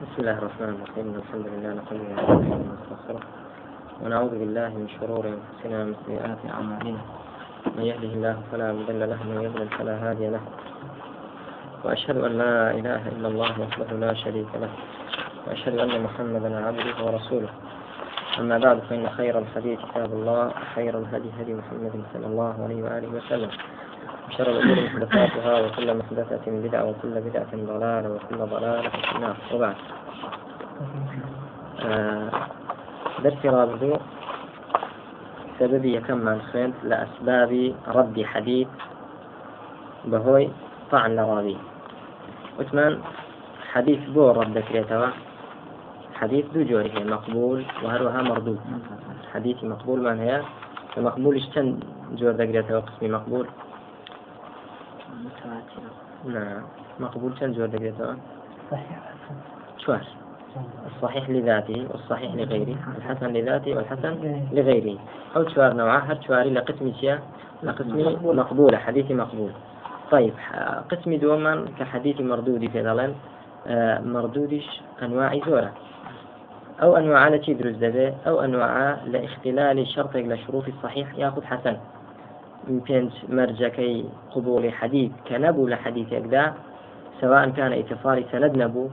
بسم الله الرحمن الرحيم. الحمد لله نحمده ونستغفره ونعوذ بالله من شرور أنفسنا ومن سيئات أعمالنا. من يهده الله فلا مضل له ومن يضلل فلا هادي له. وأشهد أن لا إله إلا الله وحده لا شريك له. وأشهد أن محمدا عبده ورسوله. أما بعد فإن خير الحديث كتاب الله وخير الهدي هدي محمد صلى الله عليه وآله وسلم. وشر الأمور محدثاتها وكل محدثة بدعة وكل بدعة ضلالة وكل ضلالة في النار. وبعد. آه درسي رابع سببي كم من خير لأسباب رد حديث بهوي طعن لراوي وثمان حديث بو رد كريتوا. حديث دو جوره مقبول وهروها مردود. حديث مقبول من هي مقبول اشتن جور دقريتوا قسمي مقبول. متواترة نعم مقبول كم جور دقيقة صحيح. شوار. الصحيح لذاته والصحيح لغيره. الحسن لذاته والحسن لغيره. أو شوار نوعه هر شواري لقسم شيا؟ لقسم مقبولة حديث مقبول. طيب قسم دوما كحديث مردود في آه، مردودش أنواع زورة. أو أنواع تدرس دبي أو أنواع لاختلال شرط لشروط الصحيح يأخذ حسن. پێنج مەرجەکەی قبولی حەدید کە نەبوو لە سواء كان اتصال سند نبو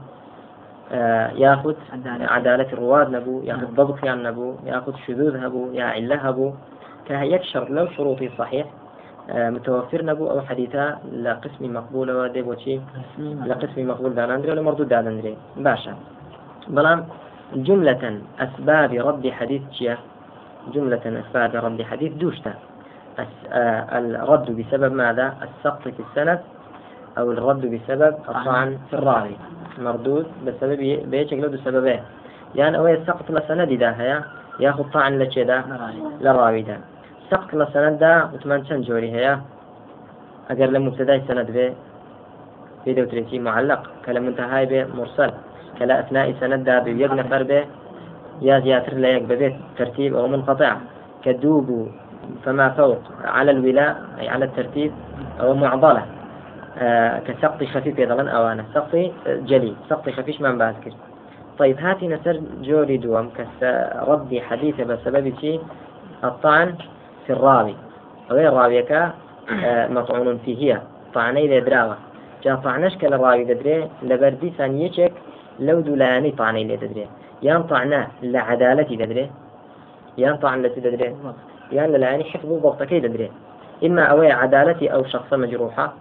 آه، ياخذ عدالة. الرواد نبو ياخذ ضبطيان نبو ياخذ شذوذ هبو يا علة هبو كيكشر لو شروطي صحيح آه، متوفر نبو أو حديثا لقسم مقبول وديب وشي لقسم مقبول دان أندري ولا مردود دان أندري باشا. بلان جملة أسباب رد حديث جملة أسباب رد حديث دوشتا. آه، الرد بسبب ماذا؟ السقط في السند أو الرد بسبب الطعن في الراوي مردود بسبب بيش لو بسببين يعني أو السقط لسند دا هيا؟ ياخذ طعن لكذا للراوي دا سقط لسند دا وثمان جوري هيا؟ أجر لم مبتدا سند به. في دوتريتي معلق. كلام منتهاي به مرسل. كلا أثناء سند دا بيق نفر به. يا زياتر لا ببيت ترتيب أو منقطع. كدوب فما فوق على الولاء أي على الترتيب أو معضلة. آه كسقط خفيف يضلن أوانه سقط جلي سقط خفيف من باسكر طيب هاتي نسر جوري دوم كرد حديث بسبب شيء الطعن في الراوي. غير راويك آه مطعون فيه. هي طعني لدراوة جا طعنش كالراوي ددري لبردي ثانية لو دولاني طعني لدري يان طعنا لعدالتي ددري يان التي يعني لەلایانی حفظ و ضبطەکەی دەدرێت إما أوي عدالتي أو شخص مجروحة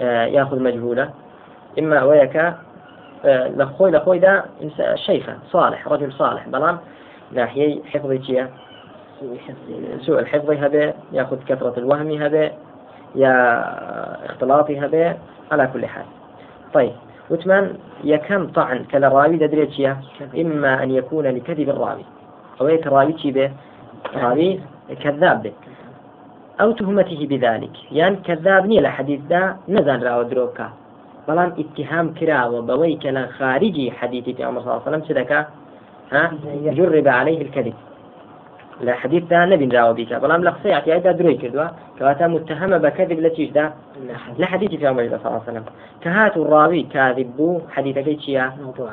آه، يأخذ مجهولة. إما أويك آه، لخوي لخوي ده شيخة صالح رجل صالح بلان. ناحية حفظ تشيا سوء الحفظ هذا يأخذ كثرة الوهم هذا يا اختلاطي هذا على كل حال. طيب وثمان يكم طعن كلا راوي ددريتشيا إما أن يكون لكذب الراوي. أو يك راوي به راوي كذاب. أو تهمته بذلك. يعني كذاب نية لحديث دا نزان رأو دروكا. بلان اتهام كراوة بويك خارجي حديث في عمر صلى الله عليه وسلم. سدكا ها؟ جرب عليه الكذب. لا حديث نبي راو بيك. بلان لقصي اعتياد دروي كدوا كواتا متهمة بكذب لتيش دا لا حديث. في عمر صلى الله عليه وسلم. كهات الراوي كاذب بو حديث كي موضوع.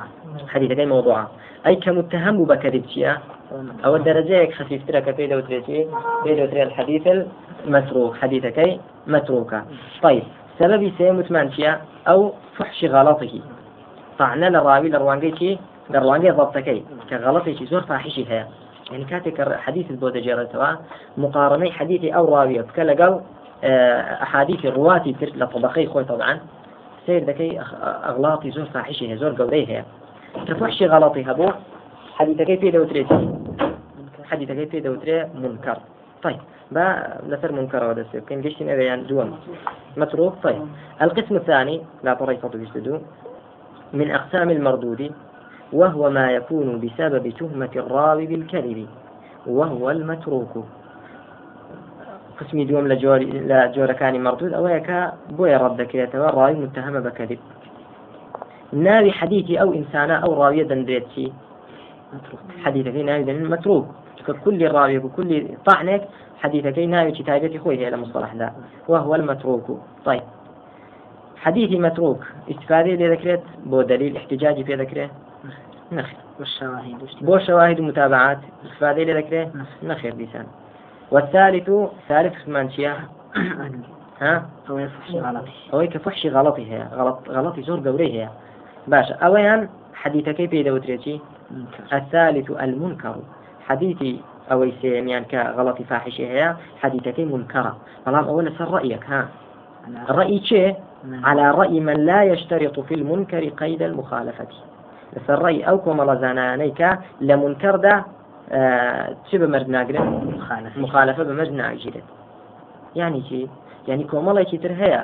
حديث كي موضوع. أي كمتهم بكذب شيا أو الدرجة خفيف ترى في دوتريتي في دوتري الحديث المتروك. حديثك متروكة طيب. سبب سيموت مانشيا أو فحش غلطه. طعنا للراوي لروانجي لروانجي ضبطك كغلطي زور فاحشي هي. يعني كاتك حديث البودجيرة توا مقارنة حديث أو راوي. كلا قال آه، أحاديث الرواتي تر لطبقي خوي طبعا. سير ذكي أغلاطي زور فاحشي هي زور قولي هي. كفحش غلطي هبو. حديثك في دوتري. حديثك في دوتري منكر. طيب با لسر منكر ولا سير كان قشتين إذا يعني دوم متروك. طيب القسم الثاني لا طريقة يجتدو من أقسام المردود وهو ما يكون بسبب تهمة الراوي بالكذب وهو المتروك. قسمي دوم لجور لجور كان مردود أو يكا بوي ردك يتوى الراوي متهم بكذب. ناوي حديثي أو إنسانا أو راوية دندريتشي. حديثك ناوي متروك. ككل راوي وكل طعنك حديثك ناوي كتابتي خوي هي المصطلح ذا. وهو المتروك. طيب. حديث متروك. استفادة لذكرت؟ بو دليل احتجاجي في ذكره؟ نخير. والشواهد بو شواهد ومتابعات استفادة لذكره نخير. بيسان والثالث ثالث منشية ها؟ هو يفحش غلطي. أو كفحش غلطي هي غلط غلطي زور قوري هي باشا أولا حديثك في دوتريتي الثالث المنكر. حديثي أو سيميان كغلط فاحشة هي حديثك منكرة فلام أولا سر رأيك ها؟ الرأي شيء على رأي من لا يشترط في المنكر قيد المخالفة. لەسەر ڕێی ئەو کۆمەڵە زانانەی کە لە منکەردا چ بەمەرد ناگرن؟ مخالفە بەمەرد ناگیرێت. ینی چی؟ ینی کۆمەڵێکی تر هەیە.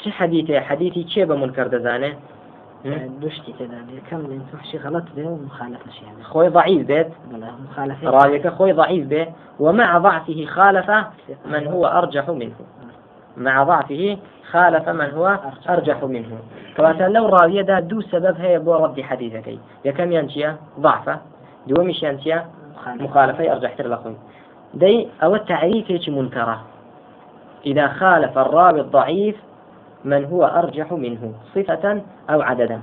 چه حەدیتێ حەدیتی چێ بە منکەر دەزانێ؟ دوشتی تێدا کەم لەشی غەڵت بێ و مخالفش خۆی ضعیف بێت. ڕاوەکە خۆی ضعیف بێ. ومع ضعفه خالف من هو أرجح منه. مع ضعفه خالف من هو أرجح. منه. كواتا لو راوية دا دو سبب هي بو رد حديثك يكم ينشيا؟ ضعفة. دومش ينشيا؟ مخالفة. أرجح تر لخوي. دي أو التعريف منكرة. إذا خالف الراوي الضعيف من هو أرجح منه صفة أو عددا.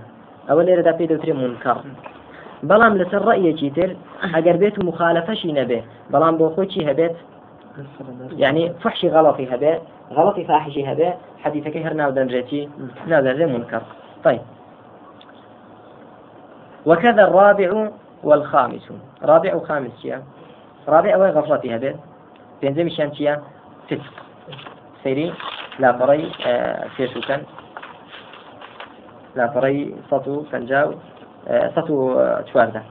أو اللي ردا في منكر. بەڵام لەسەر ڕەیەکی تر ئەگەر بێت و مخالفەشی نەبێ بەڵام بۆ خۆی هەبێت يعني فحشي غلطي هبه غلطي فاحشي هبه حديثك هر ناو دنجتي ناو دنجتي منكر. طيب. وكذا الرابع والخامس. رابع وخامس يا رابع وين غفلتي هبه بينزل مشان فسق. سيري لا فري آه، فێشوکەن لاپەڕی سەد و پەنجا و سەد و چواردە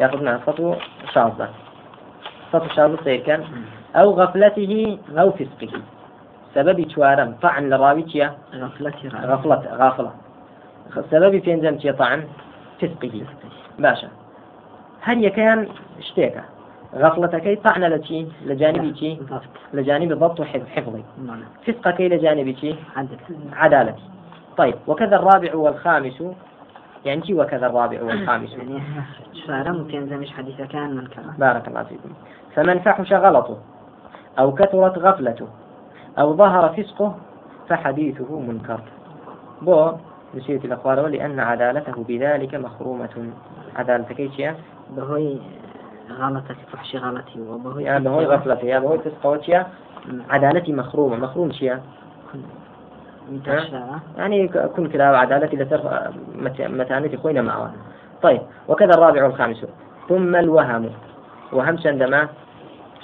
یاخد نا سەد و شازدە سەد و شازدە سیرکەن ئەو غەفلەتیه ئەو فسقه. سببی چوارم طعن لراوي چیە غفلت غافلة سببی پێنجەم چیە طعن فسقه باشا هەر یەکەیان شتێکە. غفلتكي طعن لشي لجانبي شي لجانب ضبط. وحفظي نعم. فسقك لجانب شي عدالتي طيب وكذا الرابع والخامس. يعني شي وكذا الرابع والخامس؟ يعني شارع مش حديث كان من كلام بارك الله فيكم. فمن فحش غلطه أو كثرت غفلته. أو ظهر فسقه فحديثه منكر. بو نسيت الأخبار لأن عدالته بذلك مخرومة. عدالتك إيش بهوي غلطة فحش غلطي وبهوي يا بهوي غفلتي يا بهوي تسقوتيا عدالتي مخرومة. مخروم شيا يعني كن كلا عدالتي لتر متانتي خوينا معها طيب وكذا الرابع والخامس. ثم الوهم. وهم عندما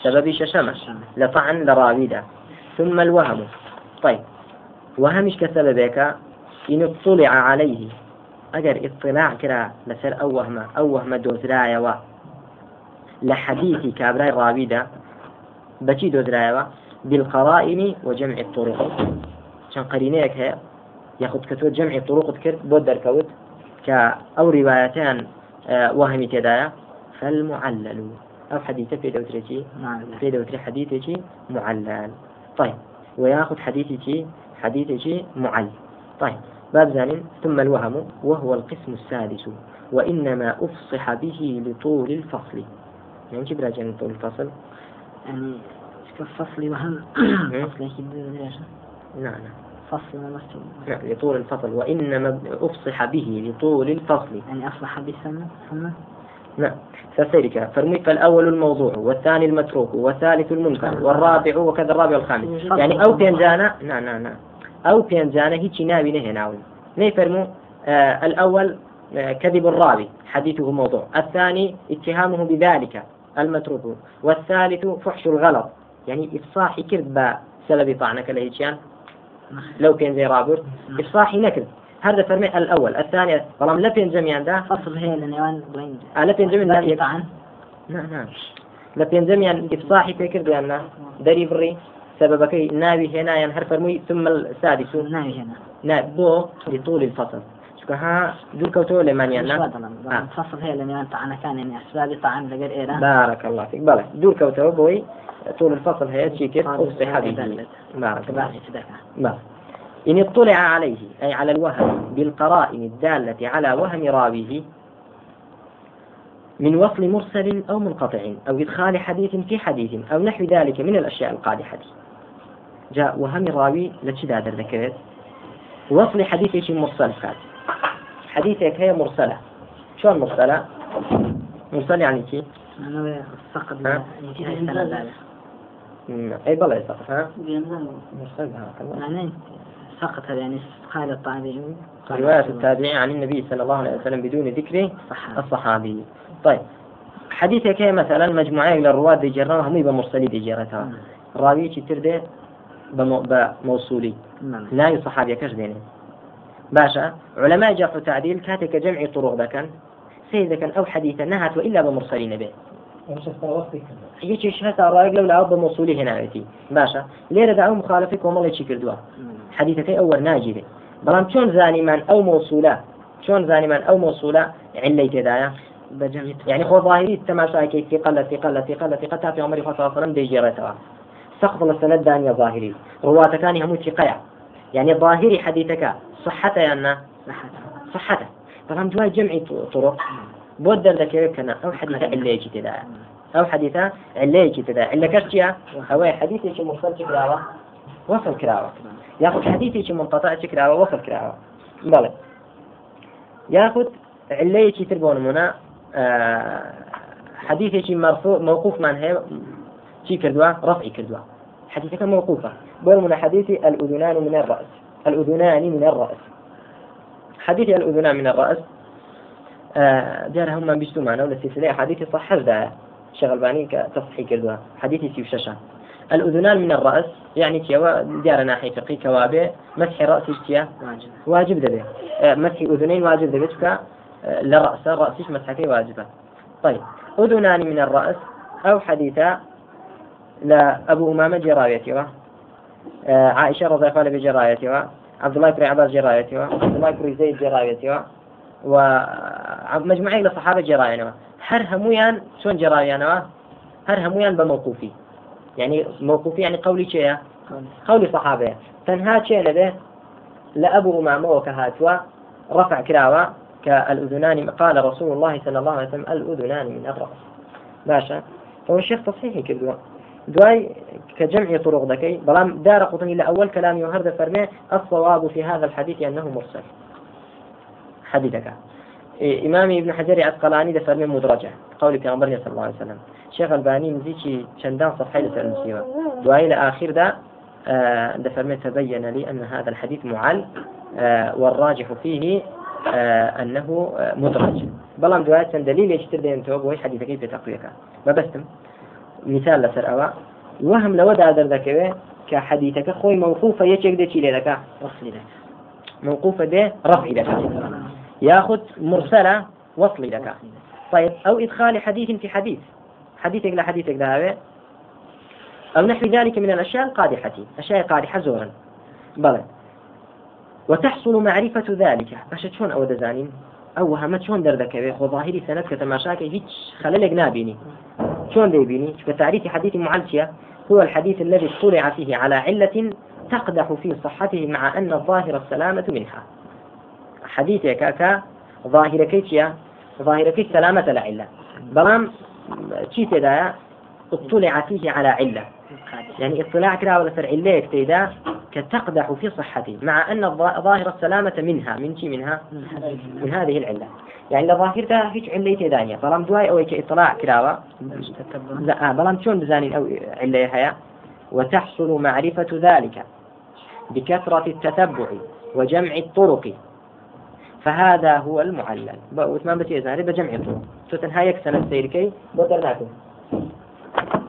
سبب ششمة. لطعن لراويدا ثم الوهم. طيب. وهمش كسببك إن اطلع عليه. أجر اطلاع كرا لسر أو وهمة أو وهمة دوزرايا لحديث كابراي راويدا بچی دۆزرایەوە بالقرائن وجمع الطرق. چەند قرينيك هي. ياخذ كتور جمع الطرق کرد بۆ دەرکەوت کە ئەو ریواەتیان وهمی تێدایە فالمعلل. أو حديثة في دوترتي في دوتري حديثة معلل. طيب. وياخذ حديثة حديثة معل طيب. باب زانين ثم الوهم وهو القسم السادس. وإنما أفصح به لطول الفصل. يعني كيف راجع طول الفصل؟ يعني فصل وهم فصل نعم نعم. فصل نعم لطول الفصل. وإنما أفصح به لطول الفصل. يعني أصلح بسنة ثم نعم. فسيرك. فرمي فالأول الموضوع والثاني المتروك والثالث المنكر والرابع وكذا الرابع والخامس. يعني أو بينجانا نعم نعم نعم. أو بينجانا هيك ناوي نهي ناوي. نيفرمو آه الأول آه كذب الراوي حديثه موضوع. الثاني اتهامه بذلك المتروك. والثالث فحش الغلط. يعني إفصاح كذب سبب طعنك لهيشان لو كان زي رابر إفصاحي نكذب. هذا فرمي الأول. الثاني طالما لا بين جميعا ده فصل هي لنيوان بين آه لا بين جميعا طعن نعم نعم. لا بين جميعا إفصاحي فكر بأن دري بري سببك ناوي هنا ينهر فرمي ثم السادس. ناوي هنا. ناوي بو لطول الفصل. ها دور كوتو لمانيانا آه. فصل هي لم طعن كان يعني أسباب طعن لقر إيران. بارك الله فيك. بلى. دور كوتو بوي طول الفصل هي شيكر أفصح به بارك الله فيك. إن اطلع عليه أي على الوهم بالقرائن الدالة على وهم راويه من وصل مرسل أو منقطع أو إدخال حديث في حديث أو نحو ذلك من الأشياء القادحة. جاء وهم راوي لشداد ذكرت وصل حديث مرسل كات حديثك هي مرسلة. شلون مرسلة؟ مرسل يعني كي؟ أنا. اي بلا ها؟ هذا مرسل ها يعني سقط هذا يعني قال الطابعي قال رواية رسول الله. التابعي عن النبي صلى الله عليه وسلم بدون ذكر صحابي. الصحابي. طيب. حديثك هي مثلا مجموعة إلى الرواة دي جرا هم يبقى مرسلي دي جرتها نعم. راوي كي تردي بمو- بموصولي نعم. لا صحابي كش ديني باشا علماء جرح تعديل كاتك جمع طرق ذكا سيد كان أو حديثا نهت وإلا بمرسلين به. هيك هسا رايك لولا أو بموصولي هنا يأتي باشا ليه دا نعم. حديثك أول ناجي بلام شون زاني من أو موصولة شون زاني من أو موصولة علي تدايا بجمع يعني خو ظاهري التماشا كي ثقة ثقة ثقة ثقة تافي عمر صلى الله عليه وسلم دي جرتها سقط السند دانيا ظاهري رواة كان هم ثقة يعني ظاهري حديثك صحته يعني صحته. طبعا جواي جمع طرق. كان أو حديث علي يجي تدايا أو حديث علي يجي تدايا إلا كرتيا أو حديث يجي مرسل كراوة وصل كراوة ياخذ حديث يجي منقطع كراوة وصل كراوة بلى. ياخذ علي يجي تربون منا آه حديث يجي مرفوع موقوف من هي شي كردوا؟ رفعي كردوا. حديثك موقوفة. بول من حديث الأذنان من الرأس. الأذنان من الرأس. حديث الأذنان من الرأس. آه دار هم من بيشتو معنا ولا سلسلة حديث صح ده شغل باني كتصحي كردوا حديث سيف ششا الأذنان من الرأس يعني تيوا دار ناحية فقه كوابه مسح رأس تيا واجب. واجب دبي. آه، مسح أذنين واجب دبي آه، لرأس رأسش مسحك واجبة. طيب أذنان من الرأس أو حديثا لأبو أمامة جرايتها آه، عائشة رضي الله عنها بجرايتها عبد الله بن عباس جرايتها عبد الله بن زيد ومجموعين لصحابة جراينوا هر همويان شون جراينوا هر همويان بموقوفي. يعني موقوفي يعني قولي شيء قولي. صحابة. تنها شيء لده لأبو أمامة وكهاتوا. رفع كراوة. كالأذنان. قال رسول الله صلى الله عليه وسلم الأذنان من الرأس باشا. هو الشيخ تصحيحي كردوا دواي كجمع طرق ذكي. بلام دار قطني لأول كلام يهرد فرمي. الصواب في هذا الحديث أنه مرسل. حديثك إيه إمام ابن حجر عسقلاني ده فرمي مدرجة. قول في صلى الله عليه وسلم. شيخ الباني نزيكي شندان صفحة لسأل دواي لآخر ده آه ده فرمي تبين لي أن هذا الحديث معل آه والراجح فيه آه أنه مدرج. بلام دواي دليل يشتر دين توب ويش حديثك في تقويك. ما بستم. مثال لسر أوا. وهم لو دا دردكوي كحديثك خوي موقوفة يشك دي شي لك لك موقوفة دي رفع لك ياخذ مرسلة وصل لك طيب أو إدخال حديث في حديث. حديثك لا حديثك ذهب أو نحو ذلك من الأشياء القادحة. أشياء قادحة زورا. بلى. وتحصل معرفة ذلك. باش شلون أو دزانين أو وهمت شلون دردك خو ظاهري سند كتماشاك هيك خللك نابيني شلون ديبيني كتعريف حديث معلشية هو الحديث الذي اطلع فيه على علة تقدح في صحته مع أن الظاهر السلامة منها. حديثك كا ظاهر كيتيا ظاهر كيت سلامة العلة بلام شي تدا اطلع فيه على علة. يعني اطلاع كده ولا سر علة تدا كتقدح في صحته مع أن ظاهر السلامة منها. من شي منها؟ من هذه العلة. يعني الظاهر ده هيك علة تدانية بلام دواي أو اطلاع كده لا آه، بلام شلون بزانين أو علة هيا وتحصل معرفة ذلك بكثرة التتبع وجمع الطرق. فهذا هو المعلل. وثمان بتي إذا بجمع الطرق تتنهى يكسن السيركي بدرناكم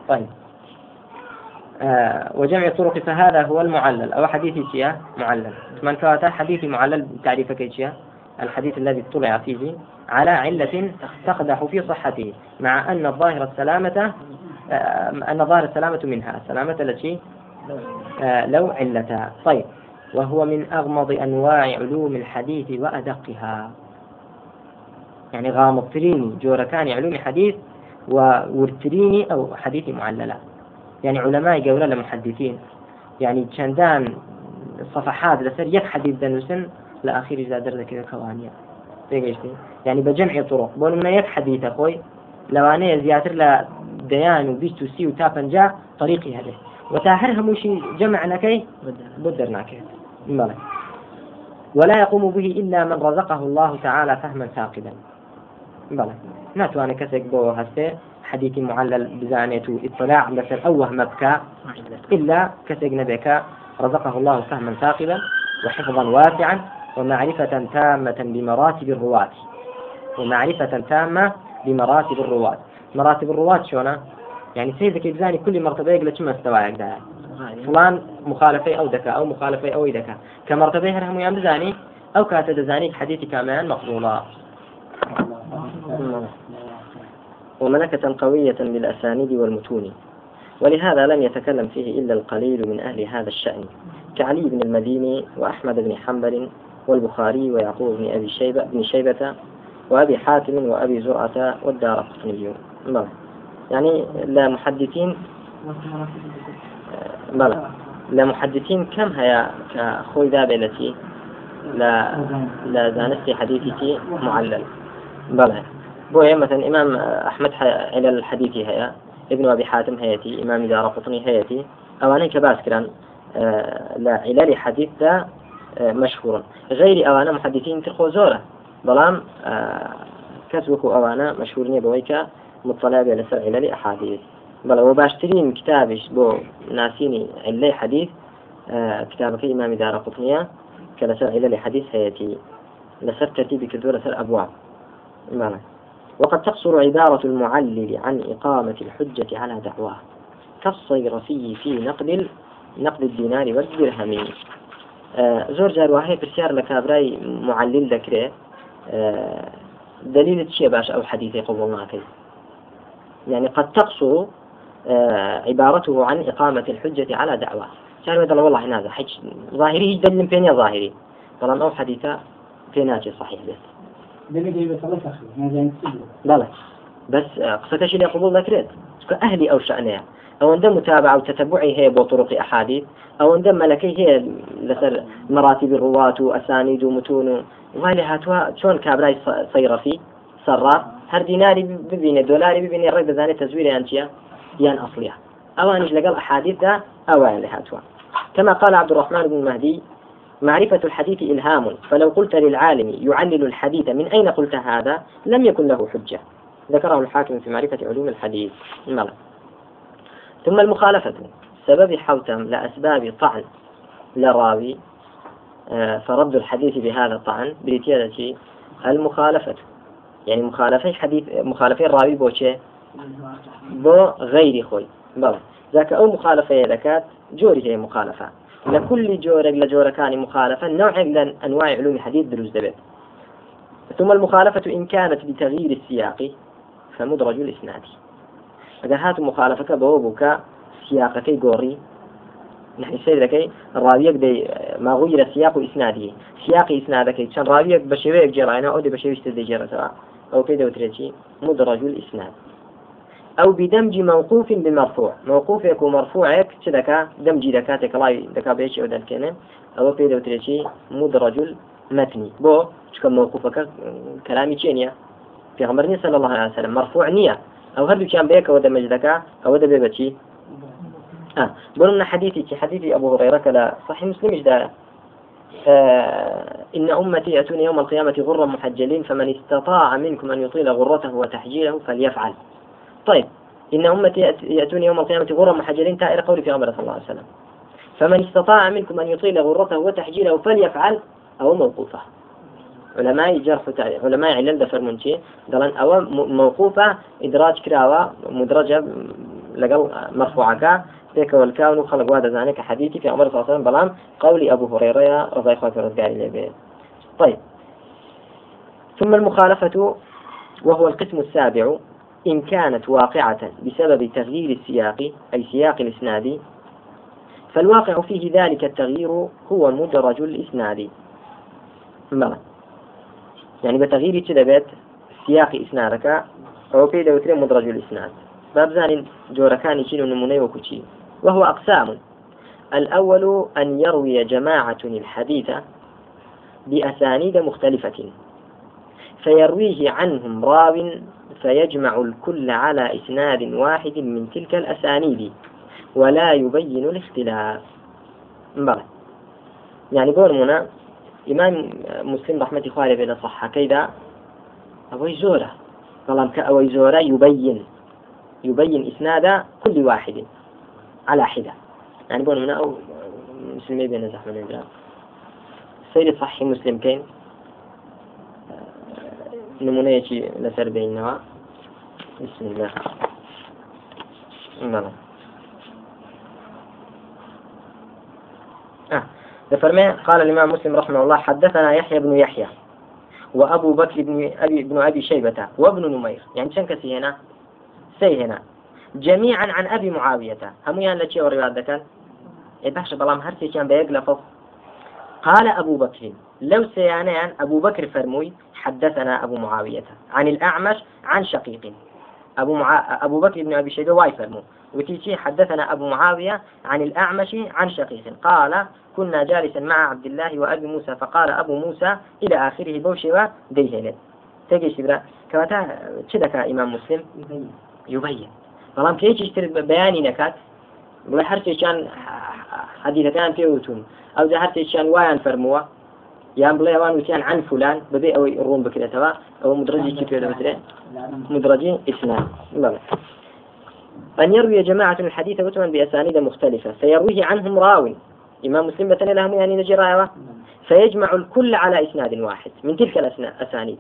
طيب. آه وجمع الطرق فهذا هو المعلل. أو حديث شيا معلل. من كواتا حديث معلل تعريف كيشيا الحديث الذي اطلع فيه على علة تقدح في صحته مع أن الظاهر السلامة آه أن ظاهر السلامة منها. السلامة التي آه لو علتها طيب. وهو من أغمض أنواع علوم الحديث وأدقها. يعني غامضتريني جوركاني علوم حديث وورتريني أو حديث معللة. يعني علماء قولة لمحدثين. يعني شندان صفحات لسر يك حديث دنوسن لآخر إذا درد كذا كوانيا. تيجي يعني بجمع طرق. بقول من يك حديث أخوي لو أنا زياتر لا ديان وبيست وسي وتابن جاء طريقي هذا وتاهر هموشي جمع نكي بدر ناكي مالك ولا يقوم به إلا من رزقه الله تعالى فهما ثاقبا بلى. ناتواني كسك بو هسه حديث معلل بزانيته اطلاع لسر أوه مبكى. إلا كسك نبيك رزقه الله فهما ثاقبا وحفظا واسعا ومعرفة تامة بمراتب الرواة. ومعرفة تامة بمراتب الرواة. مراتب الرواة شونا؟ يعني سيدك بزاني كل مرتبة يقول كم مستوى يقدر. فلان مخالفي أو دكا أو مخالفي أو دكا. كمرتبة هرهم يام بزاني أو كات دزاني حديث كمان مقبولا. وملكة قوية بالأسانيد والمتون. ولهذا لم يتكلم فيه إلا القليل من أهل هذا الشأن. كعلي بن المديني وأحمد بن حنبل والبخاري ويعقوب بن أبي شيبة بن شيبة وأبي حاتم وأبي زرعة والدار قطني. نعم. يعني لا محدثين. بلى. لا محدثين كم هي كخوي ذاب التي لا لا زانستي حديثتي معلل. بلى. بويا مثلا إمام أحمد على الحديث هي ابن أبي حاتم هيتي إمام دار قطني هيتي أواني كباس آه، لا علل حديث ذا آه، مشهور غير أوانا محدثين ترخو زورة. بلام آه، كسبكو أوانا مشهور بويكا مطلع لسر علل أحاديث. بل وباشترين كتابش بو ناسيني علي حديث كتاب في إمام دار قطنية كلسر علل حديث هيتي لسر ترتيب لسر أبواب. معنى وقد تقصر عبارة المعلل عن إقامة الحجة على دعواه. كالصيرفي في نقد نقد الدينار والدرهم. آه زور جار وهي برسيار لكابراي معلل ذكره آه دليل تشي باش أو حديث قبول يعني قد تقصر عبارته عن إقامة الحجة على دعواه كان يقول والله هذا حج ظاهري دليل فين يا ظاهري؟ طالما أو حديثة فيناتي صحيح بس. بلى بس آه، قصتش اللي قبول؟ ذكرت أهلي أو شأنها أو عند متابعة وتتبعي هي بطرق أحاديث أو عند ملكي هي لسر مراتب الرواة وأسانيد ومتون. وهذه هاتوا شون كابراي صيرفي؟ سرار هر ديناري ببيني دولاري ببيني الرد ذاني تزويري أنتيا يان أصليها أو أنج لقل أحاديث ذا أو اللي هاتوا كما قال عبد الرحمن بن مهدي معرفة الحديث إلهام فلو قلت للعالم يعلل الحديث من أين قلت هذا؟ لم يكن له حجة. ذكره الحاكم في معرفة علوم الحديث. الملك ثم المخالفة. سبب حوتم لأسباب طعن. لراوي آه، فرد الحديث بهذا الطعن بريتيادة المخالفة. يعني مخالفة حديث مخالفة الراوي بوشي بو غير خوي بلى ذاك أو مخالفة ذكات جوري هي مخالفة لكل جورك لجورة كان مخالفة نوع من أنواع علوم الحديث دروز دبت ثم المخالفة إن كانت بتغيير السياق فمدرج الإسناد ئەگەر هات بەوە بووکە سیاقەکەی گۆڕی. نحن سيدەکەی ڕاویەک دەی ماغوی لە سیاق و ئیسنادی سیاقی ئیسنادەکەی چەند ڕاویەک بە شێوەیەک جێڕایەوە ئەو دە بە شێویستە دەجێڕێتەوە ئەو پێی دەوترێتی مدرج الإسناد أو بدمج موقوف بمرفوع. موقوفك ومرفوعك تدكا دمجي دكاتك الله دكا بيش أو دكنا أو في دوتريشي مدرج المتني بو شكل موقوفك كلامي تشينيا في غمرني صلى الله عليه وسلم مرفوع نية أو هل كان بيك أو دمج ذكاء أو دبي بتشي آه. بقولنا حديثي حديثي أبو هريرة كلا صحيح مسلم إجداء آه إن أمتي يأتون يوم القيامة غرا محجلين فمن استطاع منكم أن يطيل غرته وتحجيله فليفعل. طيب إن أمتي يأتون يوم القيامة غرا محجلين تائر قولي في أمر صلى الله عليه وسلم. فمن استطاع منكم أن يطيل غرته وتحجيله فليفعل أو موقوفه. علماء جرح علماء علل دفر منشي دلن أو موقوفة إدراج كراوة مدرجة لقل مرفوعك ذيك والكون خلق وهذا ذلك حديثي في عمر صلى الله عليه وسلم بلام قول أبو هريرة رضي الله عنه رضي طيب. ثم المخالفة وهو القسم السابع. إن كانت واقعة بسبب تغيير السياق أي سياق الإسناد. فالواقع فيه ذلك التغيير هو مدرج الإسناد. بلى. يعني بتغيير بيت سياق إسنادك أو في دوتري مدرج الإسناد. باب زان جوركان شنو نموني وكوشي. وهو أقسام. الأول أن يروي جماعة الحديث بأسانيد مختلفة. فيرويه عنهم راو فيجمع الكل على إسناد واحد من تلك الأسانيد ولا يبين الاختلاف. بلى يعني قول منا إمام مسلم رحمة الله بين صحة كيدا أوي زورة. طالما كأوي زورة يبين. يبين إسناد كل واحد على حدة. يعني من أو مسلمي بين زحمة سيد صحي مسلم كين. يجي لسر بيننا بسم الله. نعم. آه. فرمي قال الإمام مسلم رحمه الله حدثنا يحيى بن يحيى وأبو بكر بن أبي بن أبي شيبة وابن نمير. يعني شن كسي هنا؟ سي هنا. جميعا عن أبي معاوية. هم يعني لشيء وروايات ذكر إيه بحش بلام هرسي كان بيقلفه. قال أبو بكر لو سيانان أبو بكر فرموي حدثنا أبو معاوية عن الأعمش عن شقيق. أبو, مع... أبو بكر بن أبي شيبة واي فرمو. وتيجي حدثنا أبو معاوية عن الأعمش عن شقيق. قال كنا جالسا مع عبد الله وأبي موسى فقال أبو موسى إلى آخره بوشوا ديهلت تجي شبرا. كواتا شدك إمام مسلم؟ يبين. يبين. بەڵام کەیەکیشتر بەیانی نەکات بڵێ هەرچێکیان حەدیثەکان پێوتون ئەو جا هەرچێکیان وایان فەرمووە یان بڵێ ئەوان وتیان عن فلان ببێ ئەوەی ڕوون بکرێتەوە ئەو مدرجێکی پێ دەبێت مدرجي إسلام بلى أن يروي جماعة الحديث وتمن بأسانيد مختلفة فيرويه عنهم راوي إمام مسلم بتني لهم يعني نجي رايوة؟ فيجمع الكل على إسناد واحد من تلك الأسانيد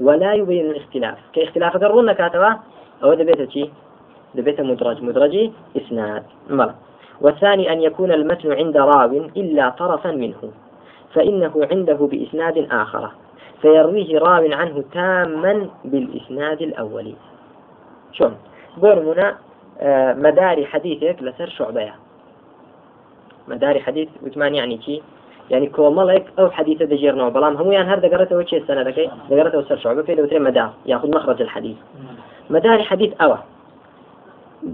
ولا يبين الاختلاف. كاختلاف قرون كاتبة أو دبيت شيء دبيت مدرج مدرجي إسناد. مرة والثاني أن يكون المتن عند راو إلا طرفا منه فإنه عنده بإسناد آخر فيرويه راو عنه تاما بالإسناد الأولي شون قول آه، مدار حديثك لسر شعبية مدار حديث وثمان يعني كي يعني كومالك أو حديث دجير نوع. بلام هم يعني هذا قرأته وشي السنة ذكي قرأته وسر شعبة في لو مدار. يأخذ مخرج الحديث. مدار حديث أوى.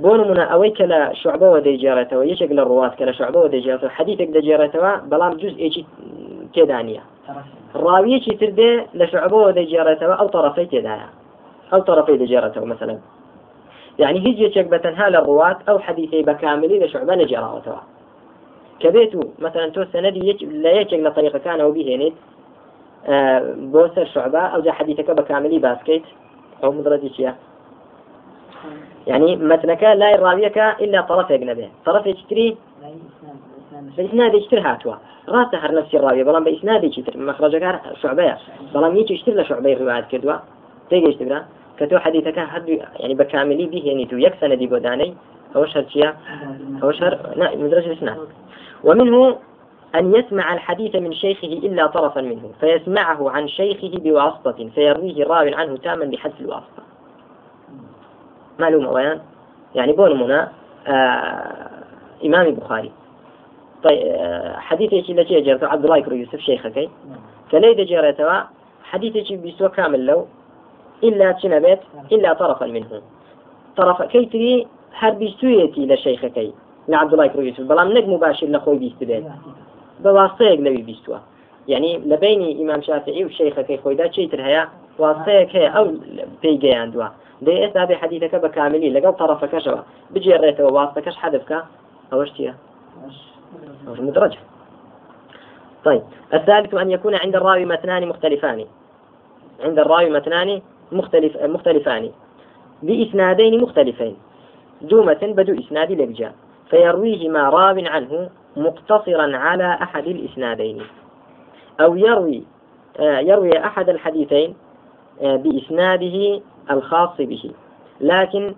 بۆن منە ئەوەی کە لە شعبەوە دەیجارێتەوە یەکێک لە ڕوات کە لە شعبەوە دەجێتەوە حەدیثێک دەجێڕێتەوە بەڵام جوز ئێکی تێدانە. ڕاویەکی تر دێ لە شعبەوە دەجێڕێتەوە ئەو طرفەی تێدایە. ئەو طرفەی دەجێڕێتەوە مثلا. يعني هیچ یەکێک بەتەنها لە ڕوات ئەو حەدیثەی بەکاملی لە شعبە نەجێڕاوەتەوە کە بێت و مثلا تۆ سەنەدی لە یەکێک لە طریقەکانەوە بهێنیت بۆ سەر شعبە ئەو جا حەدیثەکە بەکاملی باسکەیت ئەو مدرەتی چییە؟ يعني متنك لا يراويك إلا طرف أجنبي. طرف يشتري بإسناد يشتري هاتوا. راس هر نفس الراوية بلان بإسناد يشتري. مخرجك شعبية بلان يجي يشتري لشعبية روايات كدوا تيجي يشتري كتو حديثك هد يعني بكاملي به يعني تو يكسن دي بوداني أو شهر شيا أو شهر لا مدرجة الإسناد ومنه أن يسمع الحديث من شيخه إلا طرفا منه. فيسمعه عن شيخه بواسطة. فيرويه راو عنه تاما بحذف الواسطة. معلومة ويان يعني بون منا آه إمام البخاري طيب آه حديث اللي جرت عبد الله بن يوسف شيخك. فلي جرتوا حديث بيسوى كامل لو إلا تنبت إلا طرفا منه. طرف كيتري هر بيسويتي لشيخك لعبد الله بن يوسف. بلام نجم مباشر لخوي بيستبين بواسطة يقلبي بيستوى يعني لبين إمام شافعي وشيخك خويدا شيتر هيا؟ واسطة هي أو بيجي دوا دي ئێستا بێ حەدیثەکە بە کاملی لەگەڵ طرفەکەشەوە بجێڕێتەوە واستەکەش حەدفکە ئەوەش چییە مدرجة. طيب الثالث أن يكون عند الراوي متنان مختلفان. عند الراوي متنان مختلف مختلفان. بإسنادين مختلفين. دومة بدو إسناد لبجا فيرويهما راو عنه مقتصرا على أحد الإسنادين. أو يروي يروي أحد الحديثين بإسناده الخاص به. لكن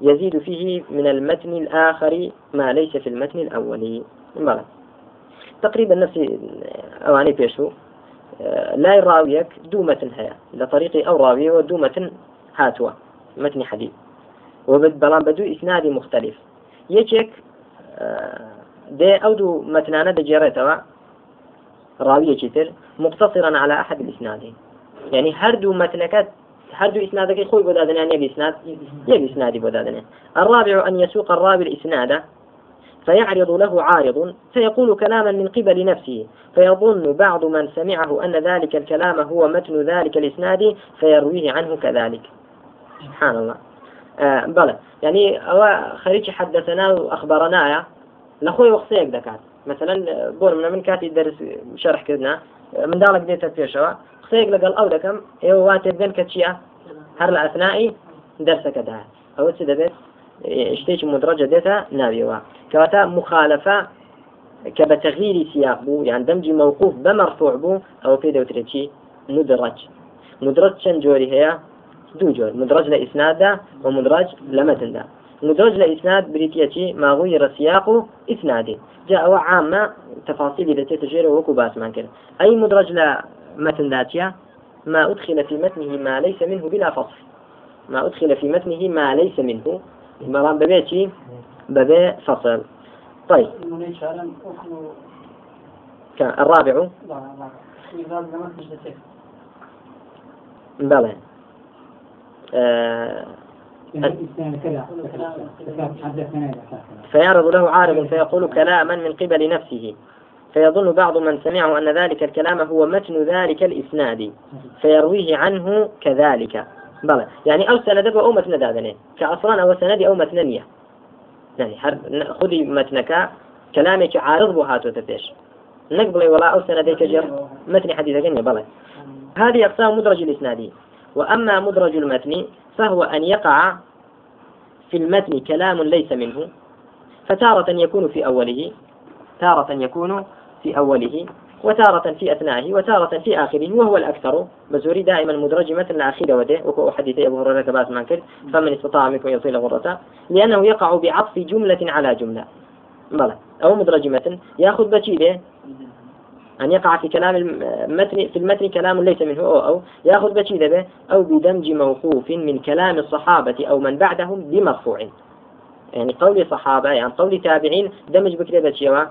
يزيد فيه من المتن الآخر ما ليس في المتن الأولي بلى تقريبا نفس أواني بيشو. لا يراويك دو متن هيا. لطريق أو راوية ودو متن هاتوا. متن حديث وبلان بدو إسناد مختلف. يجيك دي أو دو متنانا دجيرتوا راوية كتير مقتصرا على أحد الإسنادين. يعني هردو متنكات هردو إسنادك خوي بدادنا يعني يبي إسناد يبي بدادنا الرابع أن يسوق الراوي الإسناد فيعرض له عارض فيقول كلاما من قبل نفسه فيظن بعض من سمعه أن ذلك الكلام هو متن ذلك الإسناد فيرويه عنه كذلك. سبحان الله. آه بلى. يعني أو خريج حدثنا وأخبرنا لخوي وقصيك دكات. مثلا بۆ من من کاتی دەرس شەرحکردنا منداڵک دێتە پێشەوە قسەیەک لەگەڵ ئەو دەکەم ئێوە وا تێبگەن کە چییە هەر لە ئەثنایی دەرسەکەدا ئەوە چ دەبێت شتێکی مدرجە دێتە ناویەوە کەواتە مخالفە کە بە تەغیری سیاق بوو یان دەمجی مووقوف بە مەرفوع بوو چی مدرج. مدرج چەند جۆری هەیە دوو جۆر مدرج لە ئیسنادا و مدرج لە مەتندا مدرج لإسناد بريتيتي سياق إسناده جاء وعامة تفاصيل التي تجير وكو باسمان كده. أي مدرج لمتن ذاتيا ما أدخل في متنه ما ليس منه بلا فصل. ما أدخل في متنه ما ليس منه. مرام ببيتي ببي فصل. طيب. كان الرابع. بلى. آه فيعرض له عارض فيقول كلاما من قبل نفسه. فيظن بعض من سمعه أن ذلك الكلام هو متن ذلك الإسناد فيرويه عنه كذلك. بلى. يعني أو سند أو متن دادنه. كأصلا أو سند أو متنية يعني خذي متنك كلامك عارض بهاتو تفيش نقبل ولا أو سنديك جر متن حديث جنة بلى. هذه أقسام مدرج الإسنادي وأما مدرج المتن فهو أن يقع في المتن كلام ليس منه فتارة يكون في أوله تارة يكون في أوله وتارة في أثنائه وتارة في آخره وهو الأكثر. بزوري دائما مدرج مثل الأخير وده وكو حديث أبو هريرة كباس منكر فمن استطاع منكم يصل غرته لأنه يقع بعطف جملة على جملة. بلى. أو مدرج متن يأخذ بشيء أن يقع في كلام المتن في المتن كلام ليس منه أو, أو. يأخذ بشيء به أو بدمج موقوف من كلام الصحابة أو من بعدهم بمرفوع. يعني قول صحابة يعني قول تابعين دمج بكرة بشيء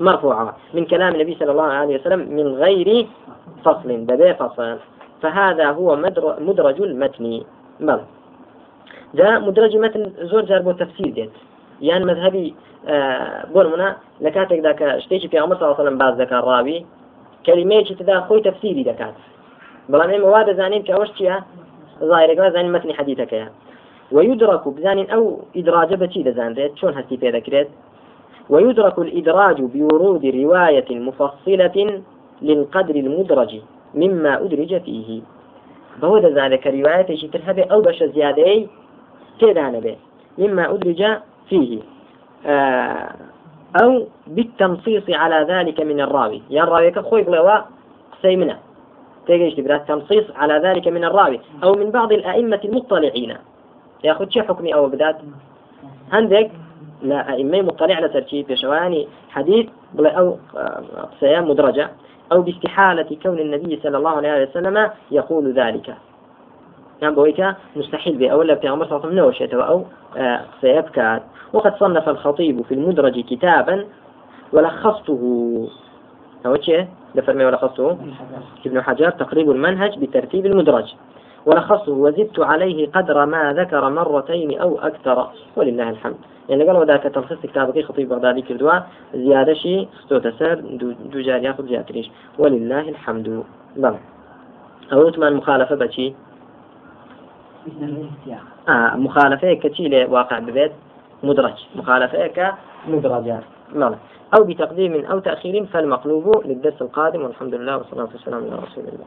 مرفوعة. من كلام النبي صلى الله عليه وسلم من غير فصل ببي فصل فهذا هو مدرج المتن. بل. جاء مدرج متن زور جار تفسير ديت. يعني مذهبي بۆ منە لە کاتێکدا کە شتێکی پێ ئەمە ساڵسەلم باز دەکات ڕاوی کەلیمەیەکی تدا خۆی تەفسیری دەکات بەڵام ئێمە وا دەزانین کە ئەوش چییە ظاهرێکما زانین متنی حەدیثەکەیە ويدرك بزان أو إدراج بتي دزان شون هستي في ذكرت ويدرك الإدراج بورود رواية مفصلة للقدر المدرج مما أدرج فيه. فهو ذلك رواية ترهبه أو بش زيادة تدان به مما أدرج فيه. آه، أو بالتنصيص على ذلك من الراوي. يا الراوي كخوي بلوا تيجيش تبرا التنصيص على ذلك من الراوي. أو من بعض الأئمة المطلعين. ياخذ شي حكمي أو بدات عندك؟ لا أئمة مطلع على ترتيب شواني. حديث أو قسيا مدرجة. أو باستحالة كون النبي صلى الله عليه وسلم يقول ذلك. نعم بويكا مستحيل به أولا في عمر صلى الله عليه وسلم أو آه، سيبكى وقد صنف الخطيب في المدرج كتابا ولخصته هو شيء؟ لفرمي ولخصته ابن حجر تقريب المنهج بترتيب المدرج. ولخصه وزدت عليه قدر ما ذكر مرتين أو أكثر. ولله الحمد. يعني ذاك تلخيص كتابك خطيب بغدادي كردوا زيادة شيء ستوت سر دو جار ياخذ زيادة ولله الحمد. بلى. أو مخالفة بشي آه مخالفة كتير واقع ببيت مدرج. مخالفة كمدرجات نعم أو بتقديم أو تأخير فالمقلوب للدرس القادم. والحمد لله والصلاة والسلام على رسول الله.